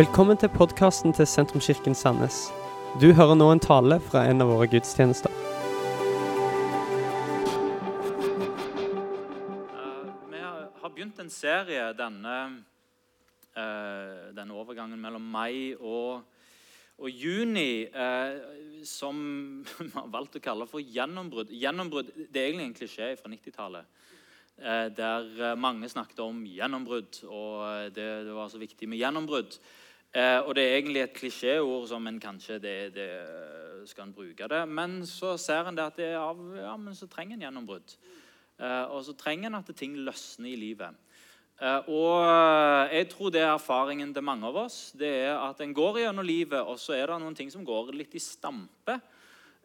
Velkommen til podkasten til Sentrumskirken Sandnes. Du hører nå en tale fra en av våre gudstjenester. Uh, vi har begynt en serie denne, uh, denne overgangen mellom mai og, og juni uh, som vi har valgt å kalle for gjennombrudd. Gjennombrudd det er egentlig en klisjé fra 90-tallet. eh, der mange snakket om gjennombrudd, og det, det var så viktig med gjennombrudd. Eh, og det er egentlig et klisjéord som en kanskje det, det skal en bruke det. Men så ser en det at det er av, ja, men så trenger en gjennombrudd. Eh, og så trenger en at ting løsner i livet. Eh, og eh, jeg tror det er erfaringen til mange av oss. Det er at En går gjennom livet, og så er det noen ting som går litt i stampe.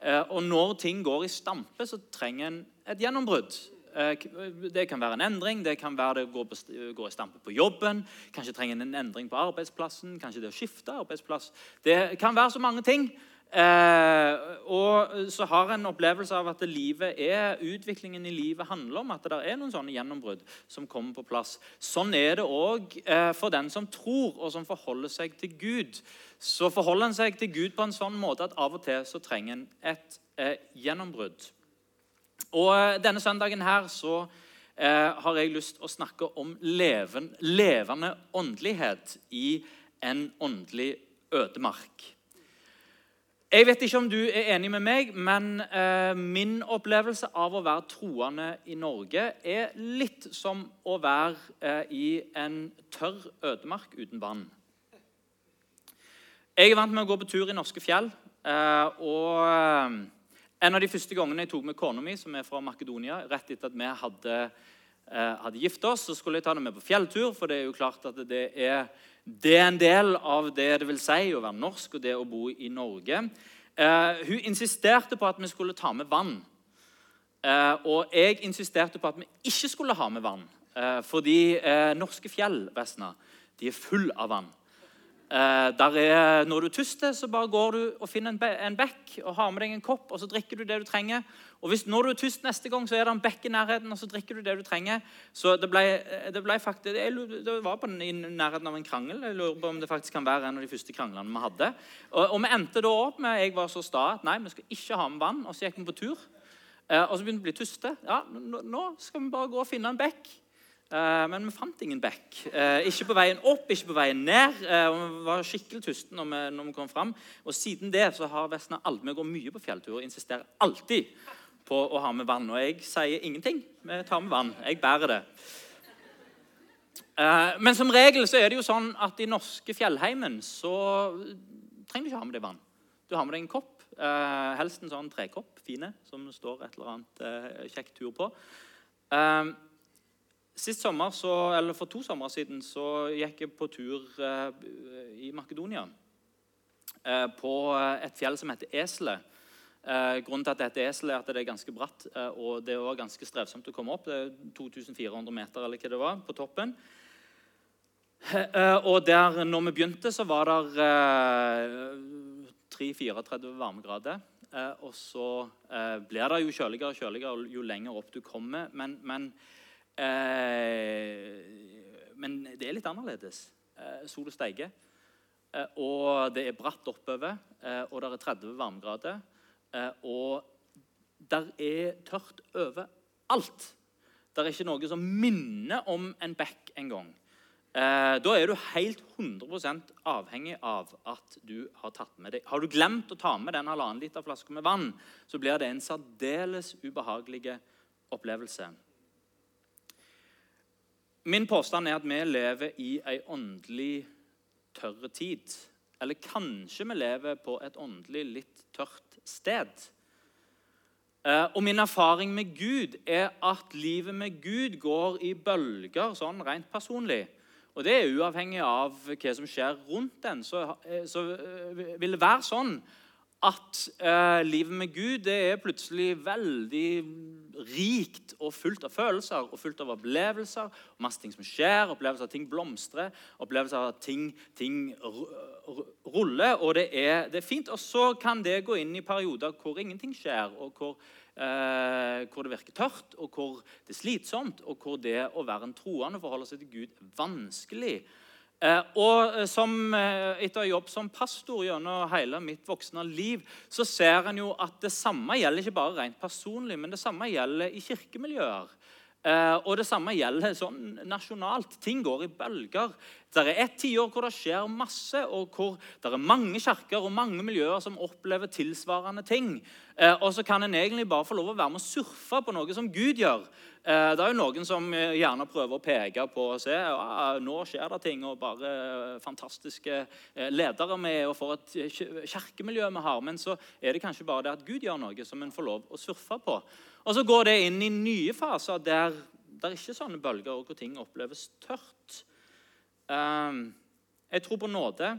Eh, og når ting går i stampe, så trenger en et gjennombrudd. Eh, k- Det kan være en endring, det kan være det går, på, går i stampe på jobben. Kanskje trenger en en endring på arbeidsplassen, kanskje det å skifte arbeidsplass. Det kan være så mange ting. Eh, og så har en opplevelse av at livet er, utviklingen i livet handler om at det er noen sånne gjennombrudd som kommer på plass. Sånn er det òg eh, for den som tror og som forholder seg til Gud. Så forholder en seg til Gud på en sånn måte at av og til så trenger en et eh, gjennombrudd. Og eh, Denne søndagen her så eh, har jeg lyst til å snakke om leven, levende åndelighet i en åndelig ødemark. Jeg vet ikke om du er enig med meg, men eh, min opplevelse av å være troende i Norge er litt som å være eh, i en tørr ødemark uten vann. Jeg er vant med å gå på tur i norske fjell. eh, og eh, En av de første gangene jeg tok med kona mi, som er fra Makedonia, rett etter at vi hadde, eh, hadde gift oss, så skulle jeg ta henne med på fjelltur. For det er jo klart at det er, det er en del av det det vil si å være norsk og det å bo i Norge. Eh, hun insisterte på at vi skulle ta med vann. Eh, og jeg insisterte på at vi ikke skulle ha med vann. Eh, fordi eh, norske fjell Vesna, de er full av vann. Eh, er, når du er tyster, så bare går du og finner en, be en bekk og har med deg en kopp, og så drikker du det du trenger. Og hvis når du er tyst neste gang, så er det en bekk i nærheten, og så drikker du det du trenger. Så det ble, det ble faktisk, det, det var på den, i nærheten av en krangel. Jeg lurer på om det faktisk kan være en av de første kranglene vi hadde. Og, og vi endte da opp med jeg var så sta at nei, vi skal ikke ha med vann. Og så gikk vi på tur. Eh, og så begynte vi å bli tyste. Ja, nå skal vi bare gå og finne en bekk. Eh, men vi fant ingen bekk. Eh, ikke på veien opp, ikke på veien ned. Eh, og Vi var skikkelig tyste når vi, når vi kom fram. Og siden det så har Vesna Alme går mye på fjelltur og insisterer alltid på å ha med vann. Og jeg sier ingenting. Vi tar med vann. Jeg bærer det. Men som regel så er det jo sånn at i norske fjellheimen så trenger du ikke ha med deg vann. Du har med deg en kopp. helst en sånn trekopp, fine, som står et eller annet kjekt tur på. Eh, Sist sommer, så, eller For to somre siden så gikk jeg på tur eh, i Makedonia. Eh, på et fjell som heter Eselet. Eh, grunnen til at det heter Eselet, er at det er ganske bratt eh, og det var ganske strevsomt å komme opp. Det er 2400 meter eller hva det var, på toppen. Eh, og der når vi begynte, så var det eh, 3-34 varmegrader. Eh, og så eh, blir det jo kjøligere og kjøligere jo lenger opp du kommer. Men, men Eh, men det er litt annerledes. Eh, sol og steiger. Eh, og det er bratt oppover, eh, og det er 30 varmegrader. Eh, og der er tørt overalt. Det er ikke noe som minner om en bekk engang. Eh, da er du helt 100% avhengig av at du har tatt med deg Har du glemt å ta med den halvannen liter flaske med vann, så blir det en særdeles ubehagelig opplevelse. Min påstand er at vi lever i ei åndelig tørre tid. Eller kanskje vi lever på et åndelig litt tørt sted. Eh, Og min erfaring med Gud er at livet med Gud går i bølger sånn rent personlig. Og det er uavhengig av hva som skjer rundt den. Så, eh, så eh, vil det være sånn at eh, livet med Gud det er plutselig veldig rikt og fullt av følelser og fullt av opplevelser. Masse ting som skjer, opplevelser av ting blomstrer, opplevelser av ting, ting ru- ru- ruller. Og det er, det er fint. Og så kan det gå inn i perioder hvor ingenting skjer, og hvor, eh, hvor det virker tørt, og hvor det er slitsomt, og hvor det å være en troende og forholde seg til Gud er vanskelig. Eh, og eh, som, eh, etter å ha jobbet som pastor gjennom hele mitt voksne liv, så ser en jo at det samme gjelder ikke bare rent personlig, men det samme gjelder i kirkemiljøer. Eh, og det samme gjelder sånn nasjonalt. Ting går i bølger. Det er et tiår hvor det skjer masse, og hvor det er mange kirker og mange miljøer som opplever tilsvarende ting. Eh, og så kan en egentlig bare få lov å være med å surfe på noe som Gud gjør. Eh, det er jo noen som gjerne prøver å peke på og se ja, nå skjer det ting, og bare fantastiske ledere med, og for et kirkemiljø vi har. Men så er det kanskje bare det at Gud gjør noe som en får lov å surfe på. Og så går det inn i nye faser der det er ikke sånne bølger, og hvor ting oppleves tørt. Um, jeg tror på nåde.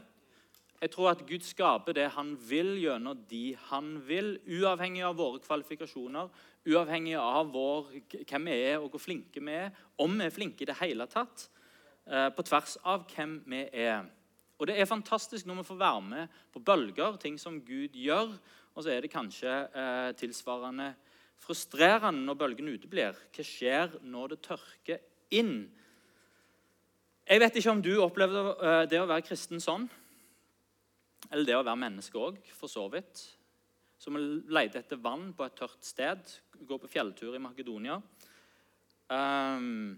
Jeg tror at Gud skaper det han vil gjennom de han vil, uavhengig av våre kvalifikasjoner, uavhengig av vår, hvem vi er og hvor flinke vi er, om vi er flinke i det hele tatt, uh, på tvers av hvem vi er. Og Det er fantastisk når vi får være med på bølger, ting som Gud gjør, og så er det kanskje eh, tilsvarende frustrerende når bølgen uteblir. Hva skjer når det tørker inn? Jeg vet ikke om du opplever eh, det å være kristen sånn. Eller det å være menneske òg, for så vidt. Som leter etter vann på et tørt sted. Går på fjelltur i Makedonia. Um,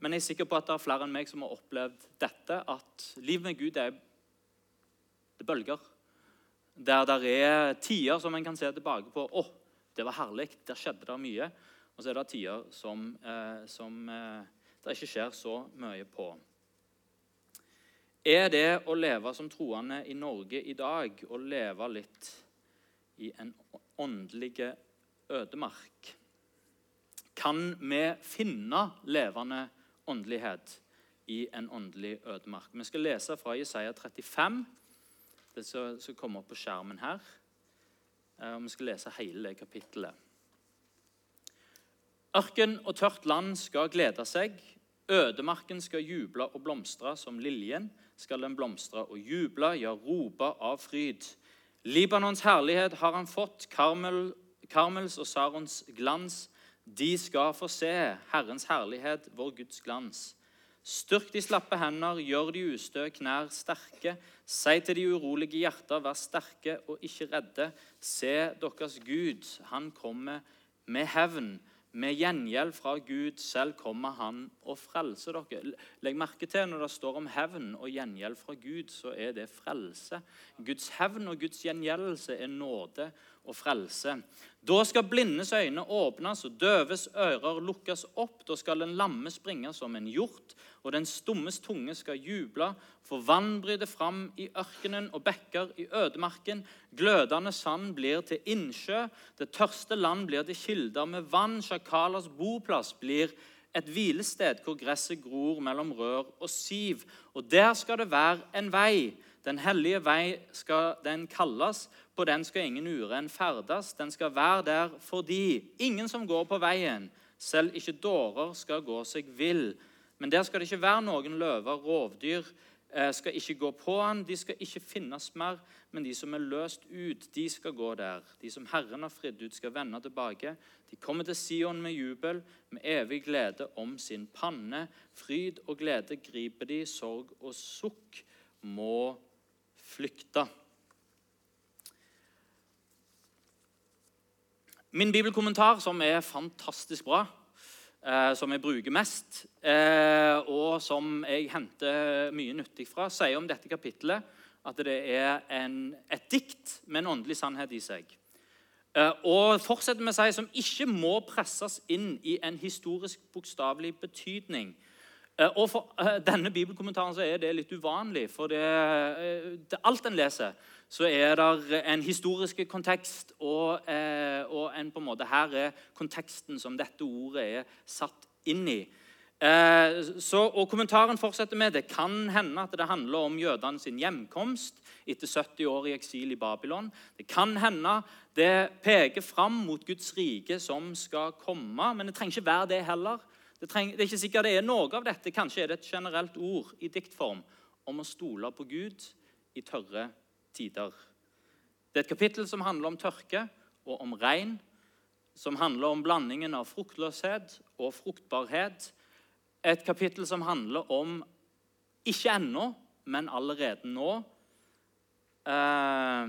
men jeg er sikker på at det er flere enn meg som har opplevd dette. At livet med Gud er det bølger. Der det er tider som en kan se tilbake på. Oh, det var herlig. Der skjedde det mye. Og så er det tider som, eh, som eh, det ikke skjer så mye på. Er det å leve som troende i Norge i dag å leve litt i en åndelig ødemark? Kan vi finne levende åndelighet i en åndelig ødemark? Vi skal lese fra Jesaja 35, det som kommer opp på skjermen her. Eh, og Vi skal lese hele det kapittelet. Ørken og tørt land skal glede seg. Ødemarken skal juble og blomstre. Som liljen skal den blomstre og juble, ja, rope av fryd. Libanons herlighet har han fått, Karmel, Karmels og Sarons glans. De skal få se Herrens herlighet, vår Guds glans. Styrk de slappe hender, gjør de ustø knær sterke. Si til de urolige hjerter, vær sterke og ikke redde. Se deres Gud, han kommer med hevn. Med gjengjeld fra Gud selv kommer han og frelser dere. Legg merke til når det står om hevn og gjengjeld fra Gud, så er det frelse. Guds hevn og Guds gjengjeldelse er nåde og frelse. Da skal blindes øyne åpnes og døves ører lukkes opp. Da skal den lamme springe som en hjort, og den stummes tunge skal juble. For vann bryter fram i ørkenen og bekker i ødemarken. Glødende sand blir til innsjø. Det tørste land blir til kilder med vann. Sjakalers boplass blir et hvilested hvor gresset gror mellom rør og siv. Og der skal det være en vei. Den hellige vei skal den kalles, på den skal ingen uren ferdes. Den skal være der fordi ingen som går på veien, selv ikke dårer, skal gå seg vill. Men der skal det ikke være noen løver, rovdyr eh, skal ikke gå på han. De skal ikke finnes mer, men de som er løst ut, de skal gå der. De som Herren har fridd ut, skal vende tilbake. De kommer til Sion med jubel, med evig glede om sin panne. Fryd og glede griper de, sorg og sukk må flykte. Min bibelkommentar, som er fantastisk bra, eh, som jeg bruker mest, eh, og som jeg henter mye nyttig fra, sier om dette kapittelet at det er en, et dikt med en åndelig sannhet i seg. Eh, og fortsetter med å si som ikke må presses inn i en historisk bokstavelig betydning. Eh, og For eh, denne bibelkommentaren så er det litt uvanlig. For det, eh, det alt en leser, så er det en historisk kontekst. Og, og en på en måte, her er konteksten som dette ordet er satt inn i. Så, og Kommentaren fortsetter med det kan hende at det handler om jødene sin hjemkomst etter 70 år i eksil i Babylon. Det kan hende det peker fram mot Guds rike som skal komme, men det trenger ikke være det heller. Det, treng, det, er ikke sikkert det er noe av dette. Kanskje er det et generelt ord i diktform om å stole på Gud i tørre tider. Det er et kapittel som handler om tørke og om regn, som handler om blandingen av fruktløshet og fruktbarhet. Et kapittel som handler om Ikke ennå, men allerede nå. Eh,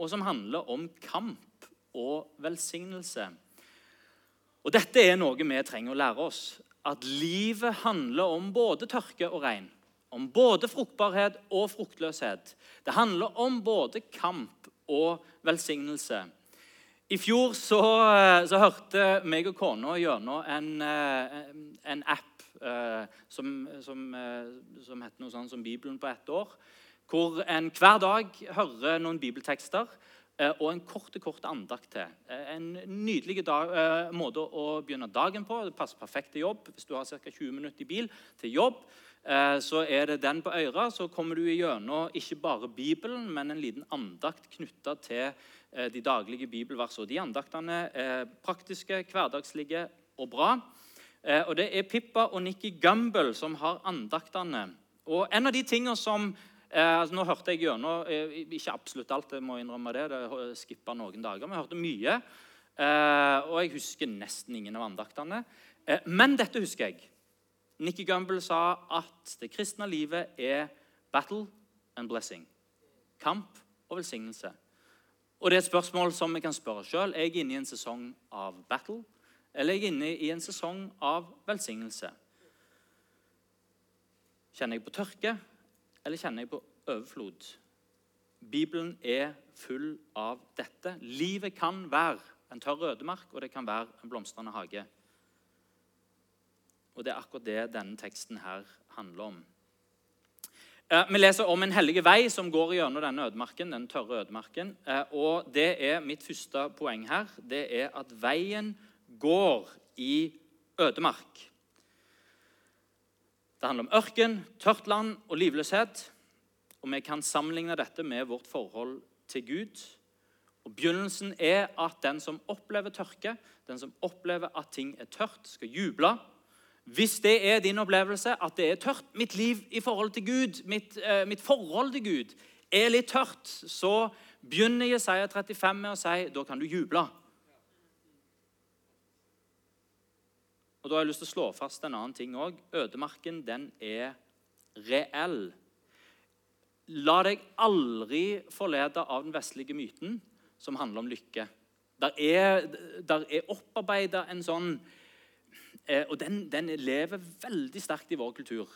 og som handler om kamp og velsignelse. Og Dette er noe vi trenger å lære oss. At livet handler om både tørke og regn. Om både fruktbarhet og fruktløshet. Det handler om både kamp og velsignelse. I fjor så, så hørte meg og kona gjennom en, eh, en app eh, som, som, eh, som heter noe sånt som Bibelen på ett år. Hvor en hver dag hører noen bibeltekster og en kort, kort andakt til. Eh, en nydelig dag, eh, måte å begynne dagen på. Det passer perfekt til jobb. Hvis du har ca. 20 minutter i bil til jobb, så er det den på øra. Så kommer du gjennom ikke bare Bibelen, men en liten andakt knytta til de daglige bibelversene. De andaktene er praktiske, hverdagslige og bra. Og Det er Pippa og Nikki Gumbel som har andaktene. Og En av de tingene som Eh, altså, nå hørte jeg gjennom eh, Ikke absolutt alt, jeg må innrømme det. det skippa noen dager, men jeg hørte mye. Eh, og jeg husker nesten ingen av andaktene. Eh, men dette husker jeg. Nikki Gumbel sa at det kristne livet er battle and blessing. Kamp og velsignelse. Og det er et spørsmål som vi kan spørre sjøl. Er jeg inne i en sesong av battle, eller er jeg inne i en sesong av velsignelse? Kjenner jeg på tørke, eller kjenner jeg på overflod? Bibelen er full av dette. Livet kan være en tørr ødemark, og det kan være en blomstrende hage. Og Det er akkurat det denne teksten her handler om. Eh, vi leser om en hellig vei som går gjennom denne ødemarken, den tørre ødemarken. Eh, og det er Mitt første poeng her det er at veien går i ødemark. Det handler om ørken, tørt land og livløshet. Og vi kan sammenligne dette med vårt forhold til Gud. Og Begynnelsen er at den som opplever tørke, den som opplever at ting er tørt, skal juble. Hvis det er din opplevelse at det er tørt, mitt liv i forhold til Gud, mitt, eh, mitt forhold til Gud er litt tørt, så begynner Jesaja 35 med å si da kan du juble. Og da har jeg lyst til å slå fast en annen ting òg. Ødemarken, den er reell. La deg aldri forlede av den vestlige myten som handler om lykke. Der er, der er opparbeida en sånn eh, Og den, den, lever veldig sterkt i vår kultur.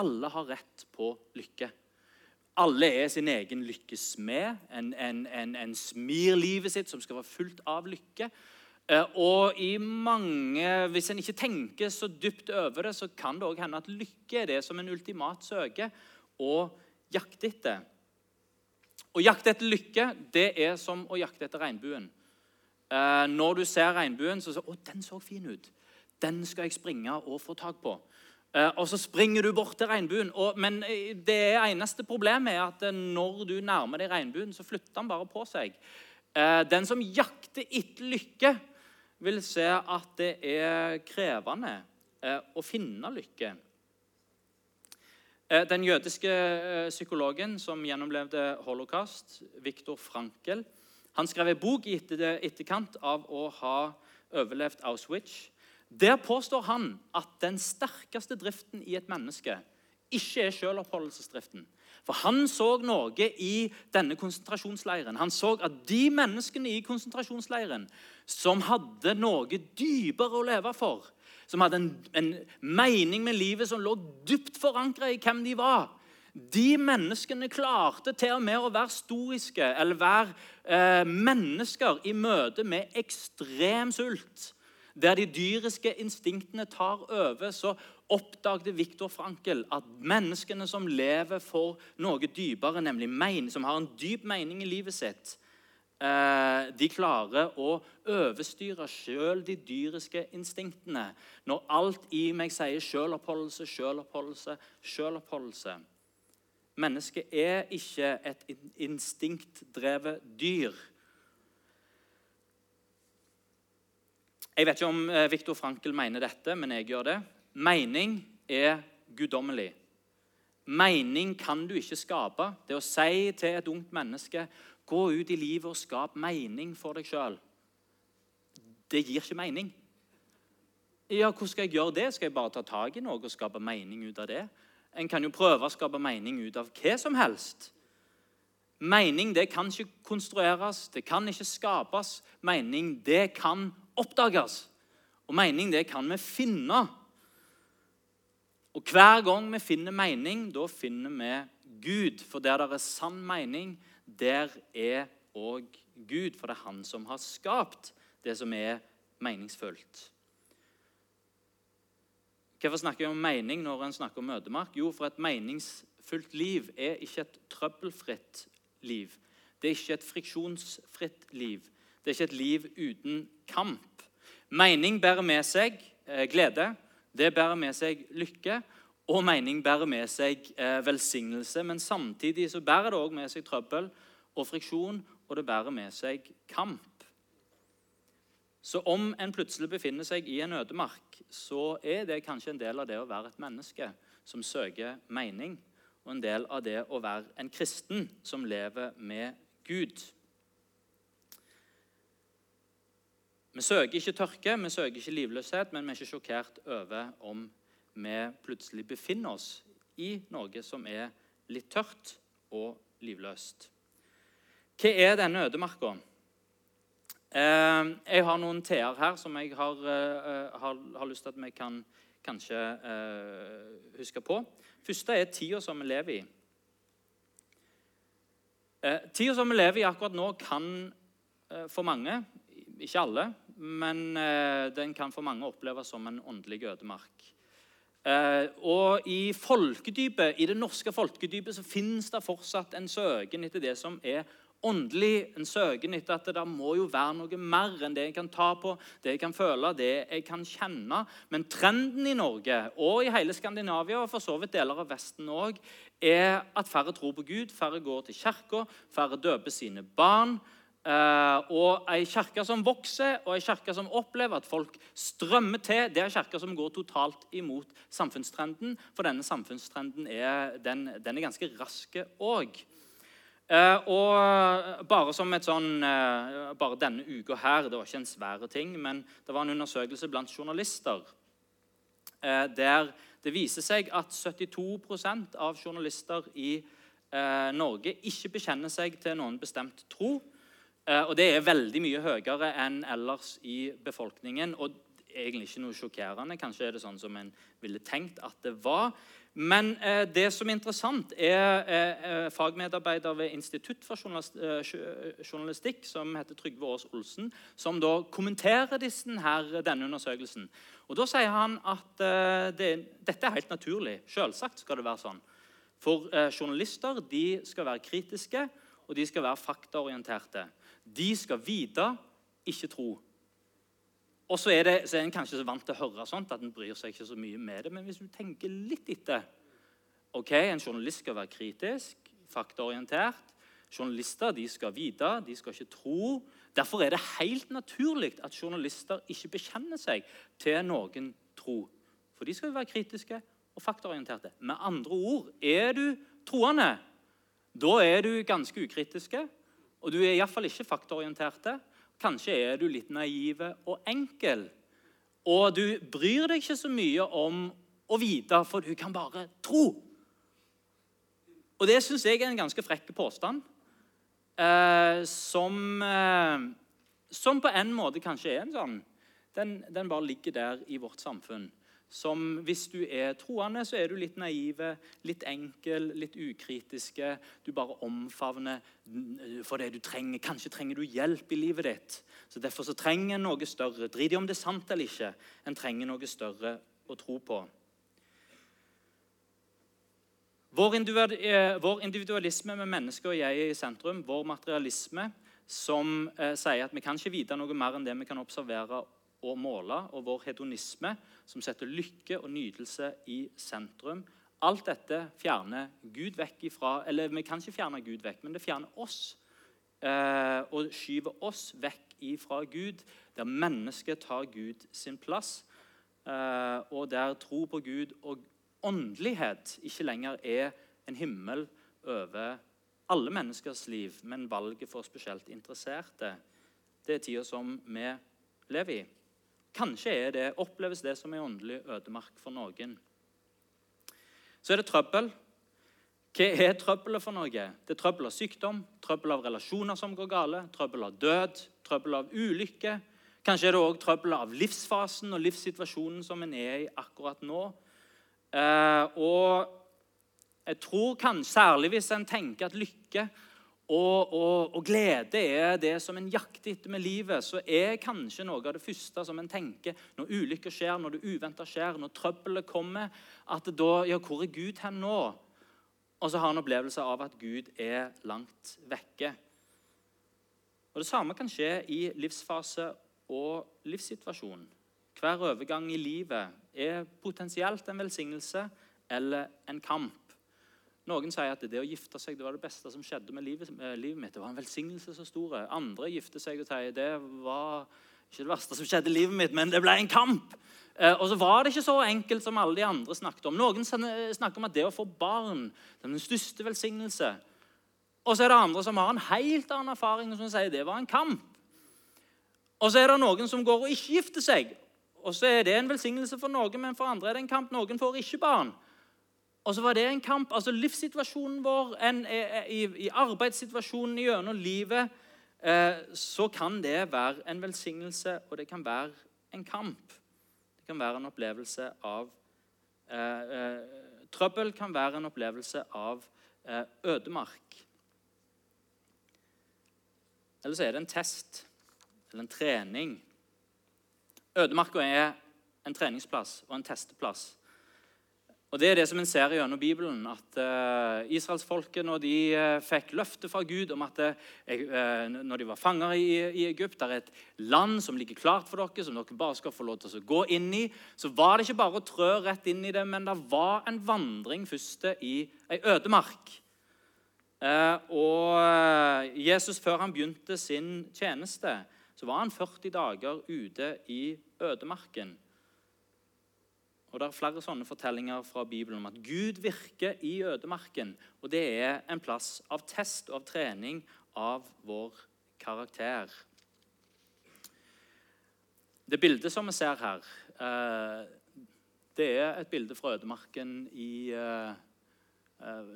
Alle har rett på lykke. Alle er sin egen lykkesmed. En, en, en, en smir livet sitt som skal være fullt av lykke. Eh, og i mange, Hvis en ikke tenker så dypt over det, så kan det òg hende at lykke er det som en ultimat søker og jakter etter. Å jakte etter lykke det er som å jakte etter regnbuen. Eh, når du ser regnbuen, så sier du 'Å, den så fin ut. Den skal jeg springe og få tak på.' Eh, og så springer du bort til regnbuen. Men det eneste problemet er at når du nærmer deg regnbuen, så flytter den bare på seg. Den som jakter etter lykke, vil se at det er krevende eh, å finne lykke. Eh, den jødiske eh, psykologen som gjennomlevde holocaust, Viktor Frankel, han skrev en bok i etterkant av å ha overlevd Auschwitz. Der påstår han at den sterkeste driften i et menneske ikke er selvoppholdelsesdriften. For han så noe i denne konsentrasjonsleiren. Han så at de menneskene i konsentrasjonsleiren som hadde noe dypere å leve for, som hadde en, en mening med livet som lå dypt forankra i hvem de var De menneskene klarte til og med å være stoiske eller være eh, mennesker i møte med ekstrem sult. Der de dyriske instinktene tar over, så oppdagde Viktor Frankel at menneskene som lever for noe dypere, nemlig mein, som har en dyp mening i livet sitt, eh, de klarer å overstyre sjøl de dyriske instinktene. Når alt i meg sier sjøloppholdelse, sjøloppholdelse, sjøloppholdelse. Mennesket er ikke et instinktdrevet dyr. Jeg vet ikke om eh, Viktor Frankel mener dette, men jeg gjør det. Mening er guddommelig. Mening kan du ikke skape. Det å si til et ungt menneske gå ut i livet og skap mening for deg sjøl, det gir ikke mening. Ja, Hvordan skal jeg gjøre det? Skal jeg bare ta tak i noe og skape mening ut av det? En kan jo prøve å skape mening ut av hva som helst. Mening det kan ikke konstrueres, det kan ikke skapes. Mening det kan oppdages. Og mening det kan vi finne. Og hver gang vi finner mening, da finner vi Gud. For der det er sann mening, der er òg Gud. For det er Han som har skapt det som er meningsfullt. Hvorfor snakker jeg om mening når en snakker om ødemark? Jo, for et meningsfullt liv er ikke et trøbbelfritt liv. Det er ikke et friksjonsfritt liv. Det er ikke et liv uten kamp. Mening bærer med seg eh, glede. Det bærer med seg lykke. Og mening bærer med seg eh, velsignelse. Men samtidig så bærer det òg med seg trøbbel og friksjon, og det bærer med seg kamp. Så om en plutselig befinner seg i en ødemark, så er det kanskje en del av det å være et menneske som søker mening, og en del av det å være en kristen som lever med Gud. Vi søker ikke tørke, vi søker ikke livløshet, men vi er ikke sjokkert over om vi plutselig befinner oss i noe som er litt tørt og livløst. Hva er denne ødemarka? Eh, jeg har noen T-er her som jeg har, eh, har, har, lyst til at vi kan kanskje eh, huske på. Første er tida som vi lever i. Tida som vi lever i akkurat nå, kan for mange, ikke alle, men den kan for mange oppleves som en åndelig ødemark. Og i folkedypet, i det norske folkedypet så finnes det fortsatt en søken etter det som er åndelig en søken etter at det må jo være noe mer enn det jeg kan ta på, det jeg kan føle, det jeg kan kjenne. Men trenden i Norge og i hele Skandinavia og for så vidt deler av Vesten òg er at færre tror på Gud, færre går til kirka, færre døper sine barn. Uh, og Ei kirke som vokser, og ei kirke som opplever at folk strømmer til, det er ei kirke som går totalt imot samfunnstrenden. For denne samfunnstrenden er, den, den er ganske rask òg. Uh, og bare som et sånn, uh, bare denne uka her Det var ikke en svære ting, men det var en undersøkelse blant journalister eh, der det viser seg at 72% av journalister i Norge ikke bekjenner seg til noen bestemt tro. Og det er veldig mye høyere enn ellers i befolkningen. og egentlig ikke noe sjokkerende. Kanskje er det sånn som en ville tenkt at det var. Men eh, det som er interessant, er eh, eh fagmedarbeider ved Institutt for eh, journalistikk, som heter Trygve Aas Olsen, som da kommenterer her, denne undersøkelsen. Og Da sier han at eh, det, dette er helt naturlig. Selvsagt skal det være sånn. For eh, journalister de skal være kritiske, og de skal være faktaorienterte. De skal vite, ikke tro. Og så er, det, så er en kanskje så vant til å høre sånt at en bryr seg ikke så mye med det. Men hvis du tenker litt etter ok, En journalist skal være kritisk, faktaorientert. Journalister de skal vite, de skal ikke tro. Derfor er det helt naturlig at journalister ikke bekjenner seg til noen tro. For de skal jo være kritiske og faktaorienterte. Med andre ord, er du troende, da er du ganske ukritiske. Og du er iallfall ikke faktaorienterte. Kanskje er du litt naive og enkel. Og du bryr deg ikke så mye om å vite, for du kan bare tro. Og det syns jeg er en ganske frekk påstand. Eh, som, eh, som, på en måte kanskje er en sånn den, den bare ligger der i vårt samfunn som hvis du er troende, så er du litt naive, litt enkel, litt ukritiske. Du bare omfavner for det du trenger. Kanskje trenger du hjelp i livet ditt. Så Derfor så trenger en noe større. Drit i om det er sant eller ikke. En trenger noe større å tro på. Vår individualisme med mennesket og jeg i sentrum, vår materialisme som eh, sier at vi kan ikke vite noe mer enn det vi kan observere og måle, og vår hedonisme, som setter lykke og nytelse i sentrum. Alt dette fjerner Gud vekk ifra Eller vi kan ikke fjerne Gud vekk, men det fjerner oss. Eh, og skyver oss vekk ifra Gud, der mennesket tar Gud sin plass. Eh, og der tro på Gud og åndelighet ikke lenger er en himmel over alle menneskers liv, men valget for spesielt interesserte. Det er tida som vi lever i. Kanskje det, oppleves det som en åndelig ødemark for noen. så er det trøbbel. Hva er trøbbelet for noe? Det er trøbbel av sykdom, trøbbel av relasjoner som går gale, trøbbel av død, trøbbel av ulykke. Kanskje er det òg trøbbel av livsfasen og livssituasjonen som en er i akkurat nå. Eh, og jeg tror kan, særlig hvis en tenker at lykke og, og, og, glede er det som en jakter etter med livet, så er kanskje noe av det første som en tenker når ulykker skjer, når det uventa skjer, når trøbbelet kommer, at da Ja, hvor er Gud hen nå? Og så har en opplevelse av at Gud er langt vekke. Og Det samme kan skje i livsfase og livssituasjon. Hver overgang i livet er potensielt en velsignelse eller en kamp. Noen sier at det å gifte seg det var det beste som skjedde med livet, med livet mitt. Det var en velsignelse så stor. Andre gifter seg og sier det var ikke det verste som skjedde i livet mitt, men det ble en kamp. Eh, og så var det ikke så enkelt som alle de andre snakket om. Noen snakker om at det å få barn det er den største velsignelse. Og så er det andre som har en helt annen erfaring og som sier det var en kamp. Og så er det noen som går og ikke gifter seg. Og så er det en velsignelse for noen, men for andre er det en kamp. Noen får ikke barn. Og så var det en kamp. Altså livssituasjonen vår, en, i, i, arbeidssituasjonen gjennom livet, eh, så kan det være en velsignelse, og det kan være en kamp. Det kan være en opplevelse av eh, eh, Trøbbel kan være en opplevelse av eh, ødemark. Eller så er det en test eller en trening. Ødemarka er en treningsplass og en testeplass. Og Det er det som en ser gjennom Bibelen. at uh, Israelsfolket, når de uh, fikk løfte fra Gud om at uh, når de var fanger i, i Egypt, det er et land som ligger klart for dere, som dere bare skal få lov til å gå inn i, så var det ikke bare å trø rett inn i det, men det var en vandring først i ei ødemark. og Jesus, før han begynte sin tjeneste, så var han 40 dager ute i ødemarken. Og Det er flere sånne fortellinger fra Bibelen om at Gud virker i ødemarken. Og det er en plass av test og av trening av vår karakter. Det bildet som vi ser her, eh, det er et bilde fra ødemarken i, eh, eh,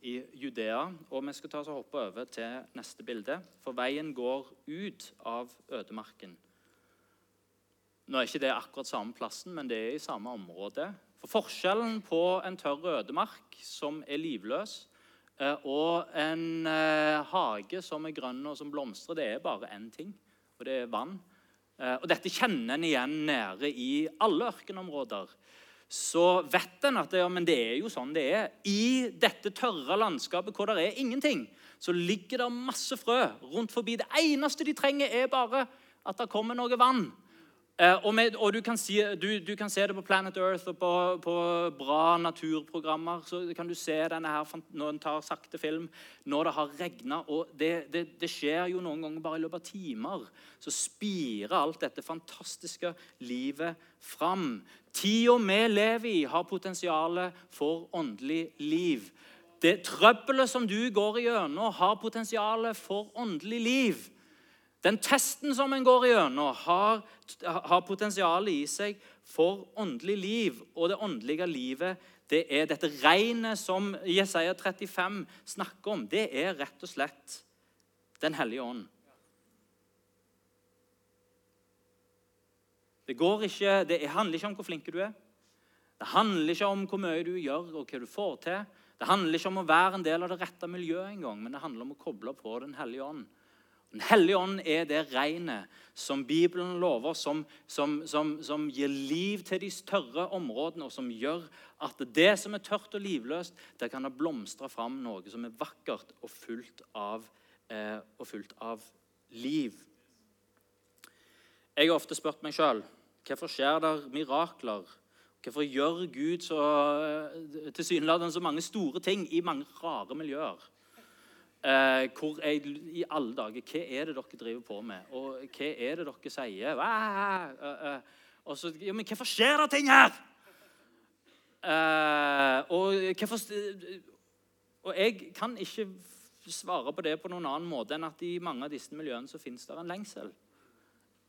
i Judea. Og vi skal ta oss og hoppe over til neste bilde, for veien går ut av ødemarken. Nå er ikke det akkurat samme plassen, men det er i samme område. For Forskjellen på en tørr ødemark som er livløs, eh, og en eh, hage som er grønn og som blomstrer, det er bare én ting, og det er vann. Eh, og Dette kjenner en igjen nede i alle ørkenområder. Så vet en at det, ja, det er jo sånn det er. I dette tørre landskapet hvor det er ingenting, så ligger det masse frø rundt forbi. Det eneste de trenger, er bare at det kommer noe vann. Eh, og, med, og du, kan si, du, du, kan se det på Planet Earth og på, på, bra naturprogrammer. så kan du se denne her når en tar sakte film, når det har regna. Og det, det, det, skjer jo noen ganger bare i løpet av timer. Så spirer alt dette fantastiske livet fram. Tida vi lever i, har potensial for åndelig liv. Det trøbbelet som du går igjennom, har potensial for åndelig liv. Den testen som en går igjennom, har, har potensial i seg for åndelig liv. Og det åndelige livet, det er dette regnet som Jesaja 35 snakker om. Det er rett og slett Den hellige ånd. Det, ikke, det handler ikke om hvor flink du er. Det handler ikke om hvor mye du gjør og hva du får til. Det handler ikke om å være en del av det rette miljøet engang, men det handler om å koble på Den hellige ånd. Den hellige ånd er det regnet som Bibelen lover, som, som, som, som, gir liv til de tørre områdene, og som gjør at det som er tørt og livløst, der kan det blomstre fram noe som er vakkert og fullt av, eh, og fullt av liv. Jeg har ofte spurt meg sjøl hvorfor skjer det mirakler. Hvorfor gjør Gud så eh, tilsynelatende så mange store ting i mange rare miljøer? Eh, hvor jeg, I alle dager, hva er det dere driver på med? Og hva er det dere sier? Uh, uh, og så, ja, men hvorfor skjer det ting her? Eh, og, hvorfor, og jeg kan ikke svare på det på noen annen måte enn at i mange av disse miljøene så finnes det en lengsel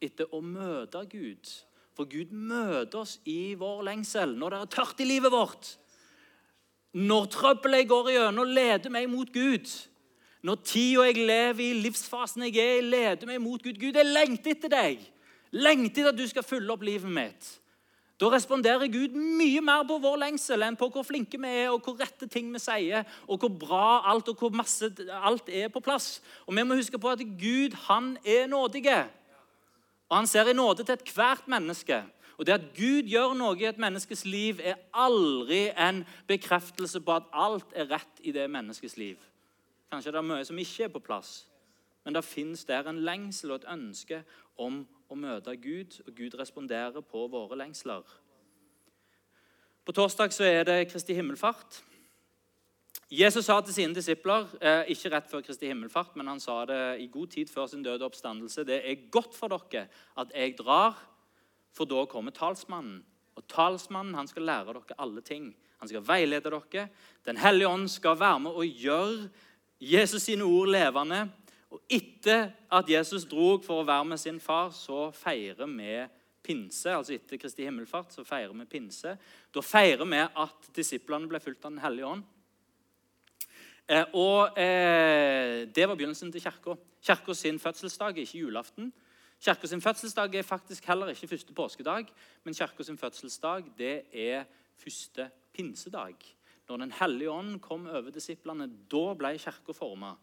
etter å møte Gud. For Gud møter oss i vår lengsel når det er tørt i livet vårt. når trøbbelet går igjennom, leder meg mot Gud. Når tida jeg lever i, livsfasen jeg er i, leder meg mot Gud. Gud, jeg lengter etter deg. Lengter etter at du skal fylle opp livet mitt. Da responderer Gud mye mer på vår lengsel enn på hvor flinke vi er, og hvor rette ting vi sier, og hvor bra alt og hvor masse alt er på plass. Og Vi må huske på at Gud han er nådige. Og Han ser i nåde til ethvert menneske. Og Det at Gud gjør noe i et menneskes liv, er aldri en bekreftelse på at alt er rett i det menneskes liv. Kanskje det er mye som ikke er på plass, men det fins der en lengsel og et ønske om å møte Gud, og Gud responderer på våre lengsler. På torsdag så er det Kristi himmelfart. Jesus sa til sine disipler, eh, ikke rett før Kristi himmelfart, men han sa det i god tid før sin døde oppstandelse, det er godt for dere at jeg drar, for da kommer talsmannen. Og talsmannen han skal lære dere alle ting. Han skal veilede dere. Den hellige ånd skal være med og gjøre Jesus sine ord levende og Etter at Jesus drog for å være med sin far, så feirer vi pinse. altså Etter Kristi himmelfart så feirer vi pinse. Da feirer vi at disiplene ble fulgt av Den hellige ånd. Eh, og eh, Det var begynnelsen til kirka. Kirka sin fødselsdag er ikke julaften. Kirka sin fødselsdag er faktisk heller ikke første påskedag, men kirka sin fødselsdag det er første pinsedag. Når Den hellige ånd kom over disiplene, da ble kirka forma.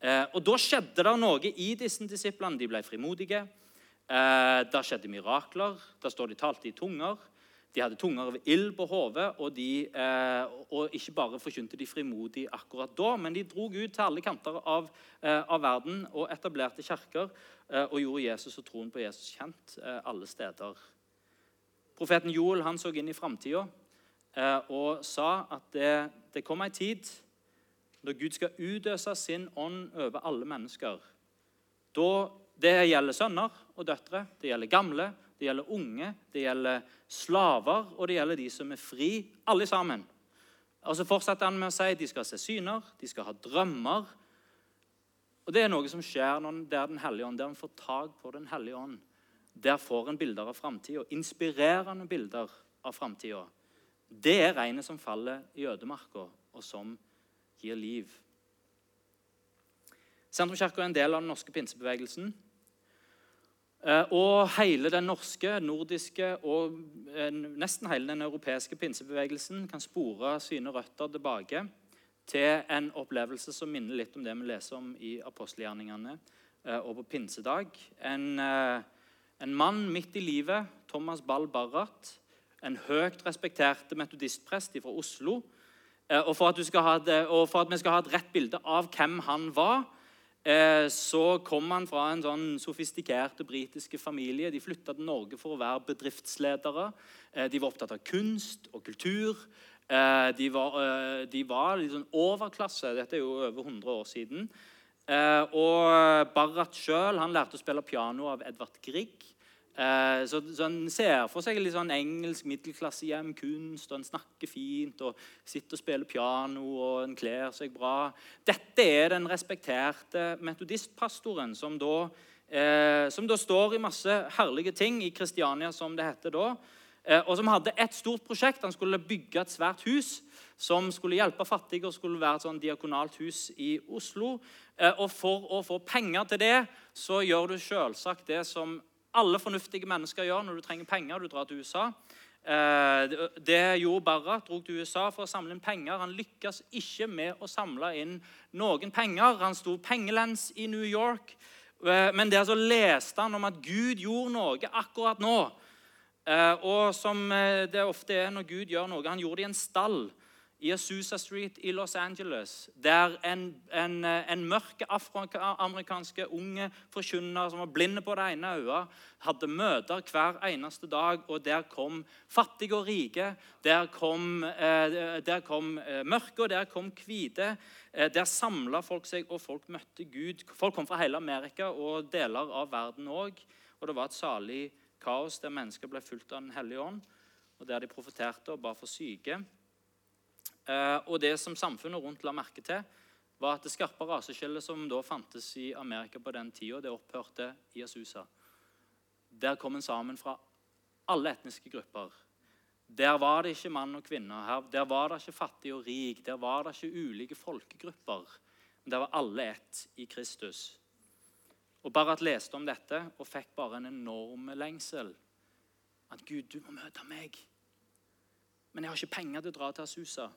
Eh, og Da skjedde det noe i disse disiplene. De ble frimodige. Eh, det skjedde mirakler. Der står de talte i tunger. De hadde tunger av ild på hodet, og, eh, og, ikke bare forkynte de frimodig akkurat da, men de drog ut til alle kanter av, eh, av verden og etablerte kirker eh, og gjorde Jesus og troen på Jesus kjent eh, alle steder. Profeten Joel han så inn i framtida og sa at det, det kommer ei tid når Gud skal utøse sin ånd over alle mennesker. Da, det gjelder sønner og døtre, det gjelder gamle, det gjelder unge, det gjelder slaver, og det gjelder de som er fri, alle sammen. Og Så fortsetter han med å si at de skal se syner, de skal ha drømmer. Og Det er noe som skjer når der Den hellige ånd, der en får tak på Den hellige ånd. Der får en bilder av framtida, inspirerende bilder av framtida. Det er regnet som faller i ødemarka, og som gir liv. Sentrumskirka er en del av den norske pinsebevegelsen. Eh, og hele den norske, nordiske og eh, nesten hele den europeiske pinsebevegelsen kan spore sine røtter tilbake til en opplevelse som minner litt om det vi leser om i apostelgjerningene eh, og på pinsedag. En, en mann midt i livet, Thomas Ball Barrat, en høyt respekterte metodistprest fra Oslo, Eh, og for, det, og for, at vi skal ha et rett bilde av hvem han var, eh, så kom han fra en sånn sofistikerte britiske familie. De flytta til Norge for å være bedriftsledere. Eh, de var opptatt av kunst og kultur. De var, de var litt sånn overklasse. Dette er jo over 100 år siden. Og Barrat sjøl lærte å spille piano av Edvard Grieg. Eh, så, så En ser for seg litt sånn engelsk middelklassehjem, kunst, og en snakker fint og sitter og spiller piano og en kler seg bra. Dette er den respekterte metodistpastoren som da, eh, som da står i masse herlige ting i Kristiania, som det heter da. Eh, og som hadde et stort prosjekt. Han skulle bygge et svært hus som skulle hjelpe fattige og skulle være et sånn diakonalt hus i Oslo. Eh, og For å få penger til det så gjør du selvsagt det som alle fornuftige mennesker gjør når du trenger penger. Du drar til USA. Eh, det gjorde Barrat. Dro til USA for å samle inn penger. Han lykkes ikke med å samle inn noen penger. Han sto pengelens i New York. Eh, men der så leste han om at Gud gjorde noe akkurat nå. Eh, og som det ofte er når Gud gjør noe Han gjorde det i en stall i Azusa Street i Los Angeles, der en, en, en mørk afroamerikanske unge forkynner som var blinde på det ene øyet, hadde møter hver eneste dag, og der kom fattige og rike. Der kom, eh, der kom eh, mørke, og der kom hvite. Eh, der samla folk seg, og folk møtte Gud. Folk kom fra hele Amerika og deler av verden òg. Og det var et salig kaos der mennesker ble fulgt av Den hellige ånd, og der de profeterte og ba for syke. Eh, og det som samfunnet rundt la merke til, var at det skarpe raseskillet som da fantes i Amerika på den tida, det opphørte i Asusa. Der kom en sammen fra alle etniske grupper. Der var det ikke mann og kvinne. Her, der var det ikke fattig og rik. Der var det ikke ulike folkegrupper. Men der var alle ett i Kristus. Og Barat leste om dette og fikk bare en enorm lengsel. At Gud, du må møte meg. Men jeg har ikke penger til å dra til Asusa.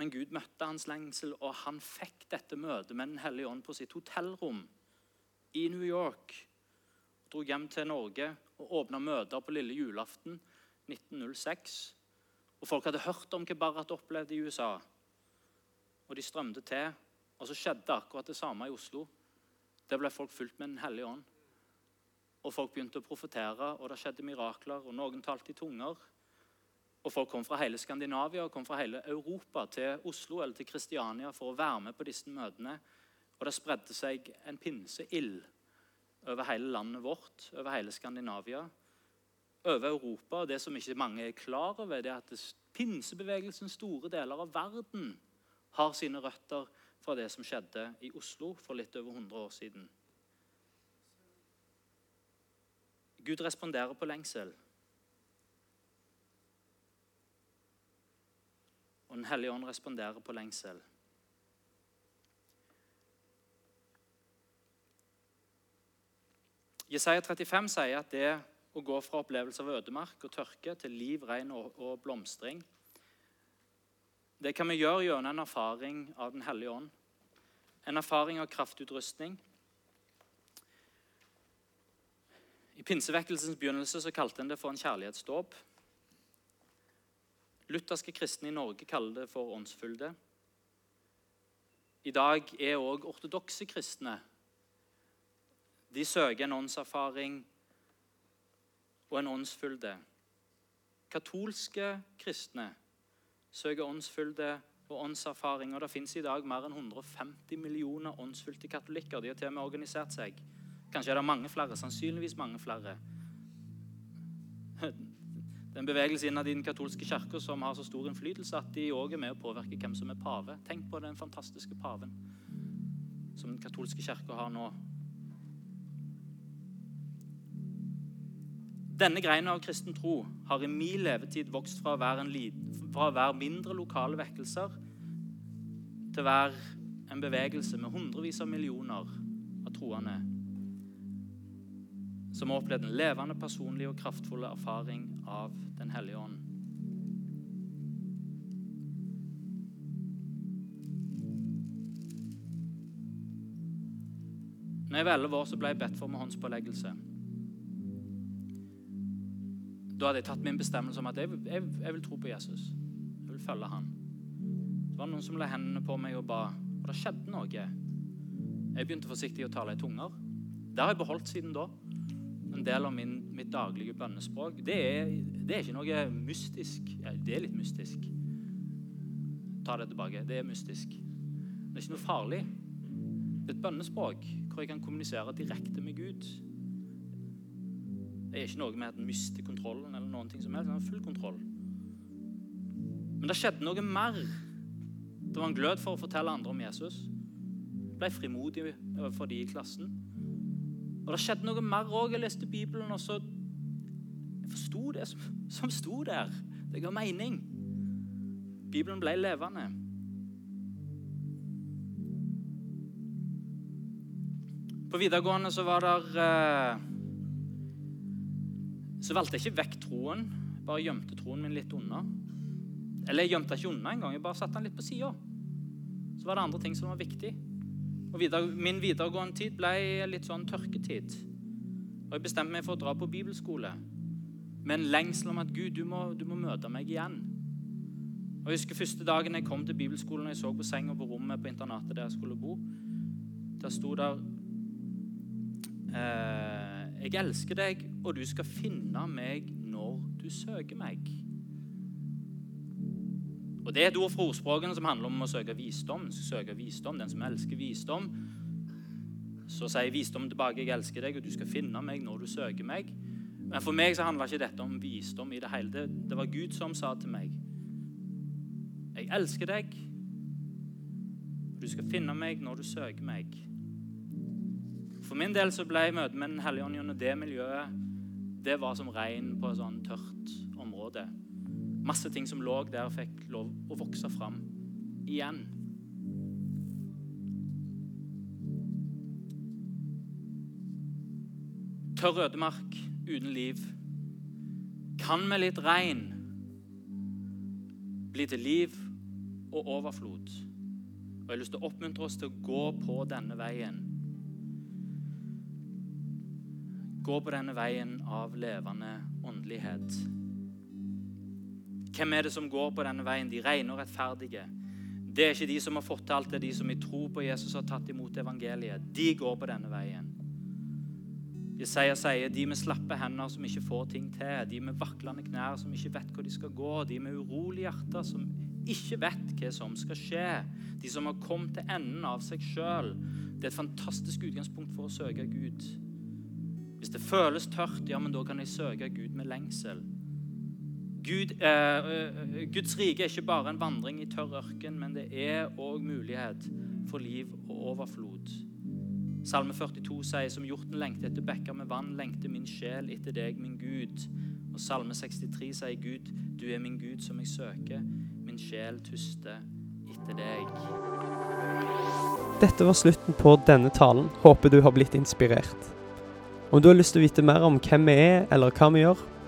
Men Gud møtte hans lengsel, og han fikk dette møtet med Den hellige ånd på sitt hotellrom i New York. Dro hjem til Norge og åpna møter på lille julaften 1906. Og Folk hadde hørt om hva Barrat opplevde i USA, og de strømte til. Og så skjedde akkurat det samme i Oslo. Der ble folk fulgt med Den hellige ånd. Og Folk begynte å profetere, og det skjedde mirakler. og Noen talte i tunger. Og Folk kom fra hele Skandinavia og kom fra hele Europa til Oslo eller til Kristiania for å være med på disse møtene. Og det spredde seg en pinseild over hele landet vårt, over hele Skandinavia, over Europa. Og det som ikke mange er klar over, det er at pinsebevegelsen store deler av verden har sine røtter fra det som skjedde i Oslo for litt over 100 år siden. Gud responderer på lengsel. Og Den hellige ånd responderer på lengsel. Jesaja 35 sier at det å gå fra opplevelse av ødemark og tørke til liv, regn og, og blomstring Det kan vi gjøre gjennom en erfaring av Den hellige ånd. En erfaring av kraftutrustning. I pinsevekkelsens begynnelse så kalte en det for en kjærlighetsdåp. Lutherske kristne i Norge kaller det for åndsfylde. I dag er òg ortodokse kristne de søker en åndserfaring og en åndsfylde. Katolske kristne søker åndsfylde og åndserfaring. og Det fins i dag mer enn 150 millioner åndsfylte katolikker. De har til og med organisert seg. Kanskje er det mange flere, sannsynligvis mange flere. Det er en bevegelse innad i den katolske kirke som har så stor innflytelse at de òg er med å påvirke hvem som er pave. Tenk på den fantastiske paven som den katolske kirka har nå. Denne greina av kristen tro har i min levetid vokst fra å være, være mindre lokale vekkelser til å være en bevegelse med hundrevis av millioner av troende som har opplevd en levende, personlig og kraftfull erfaring av Den hellige ånd. Når jeg var elleve år, så ble jeg bedt for med håndspåleggelse. Da hadde jeg tatt min bestemmelse om at jeg, jeg, jeg, vil tro på Jesus. Jeg vil følge han. Det var noen som la hendene på meg og ba, og det skjedde noe. Jeg begynte forsiktig å tale i tunger. Det har jeg beholdt siden da. En del av min, mitt daglige bønnespråk. Det er, det er, ikke noe mystisk. Ja, det er litt mystisk. Ta det tilbake. Det er mystisk. Det er ikke noe farlig. Det er et bønnespråk hvor jeg kan kommunisere direkte med Gud. Det er ikke noe med at en mister kontrollen. eller noen ting som helst. det har full kontroll. Men det skjedde noe mer. Det var en glød for å fortelle andre om Jesus. Jeg ble frimodig overfor de i klassen. Og det skjedde noe mer òg. Jeg leste Bibelen, og så Jeg forsto det som, som sto der. Det ga mening. Bibelen ble levende. På videregående så var det eh, så valgte jeg ikke vekk troen. Jeg bare gjemte troen min litt unna. Eller jeg gjemte ikke unna engang. Jeg bare satte den litt på sida. Så var det andre ting som var viktig. Videre, Min videregående tid ble litt sånn tørketid. Og Jeg bestemte meg for å dra på bibelskole med en lengsel om at Gud, du må, du må møte meg igjen. Og Jeg husker første dagen jeg kom til bibelskolen og jeg så på senga på rommet på internatet der jeg skulle bo. Der sto der eh, 'Jeg elsker deg, og du skal finne meg når du søker meg'. Og Det er et ord fra ordspråkene som handler om å søke visdom. Søke visdom, Den som elsker visdom. Så sier visdom tilbake 'Jeg elsker deg, og du skal finne meg når du søker meg'. Men for meg så handler ikke dette om visdom i det hele. Det, det var Gud som sa til meg 'Jeg elsker deg, og du skal finne meg når du søker meg'. For min del så ble møtet med Den hellige ånd gjennom det miljøet det var som regn på et sånn tørt område. Masse ting som lå der, fikk lov å vokse fram igjen. Tørr ødemark uten liv. Kan med litt regn bli til liv og overflod. Og Jeg har lyst til å oppmuntre oss til å gå på denne veien. Gå på denne veien av levende åndelighet. Hvem er det som går på denne veien? De rene og rettferdige. Det er ikke de som har fått til alt, det er de som i tro på Jesus har tatt imot evangeliet. De går på denne veien. Jesaja sier de med slappe hender som ikke får ting til, de med vaklende knær som ikke vet hvor de skal gå, de med urolige hjerter som ikke vet hva som skal skje, de som har kommet til enden av seg sjøl. Det er et fantastisk utgangspunkt for å søke Gud. Hvis det føles tørt, ja, men da kan jeg søke Gud med lengsel. Gud, eh, eh Guds rike er ikke bare en vandring i tørr ørken, men det er òg mulighet for liv og overflod. Salme 42 sier som hjorten lengter etter bekker med vann, lengter min sjel etter deg, min Gud. Og Salme 63 sier Gud, du er min Gud som jeg søker. Min sjel tuster etter deg. Dette var slutten på denne talen. Håper du har blitt inspirert. Om du har lyst til å vite mer om hvem vi er, eller hva vi gjør,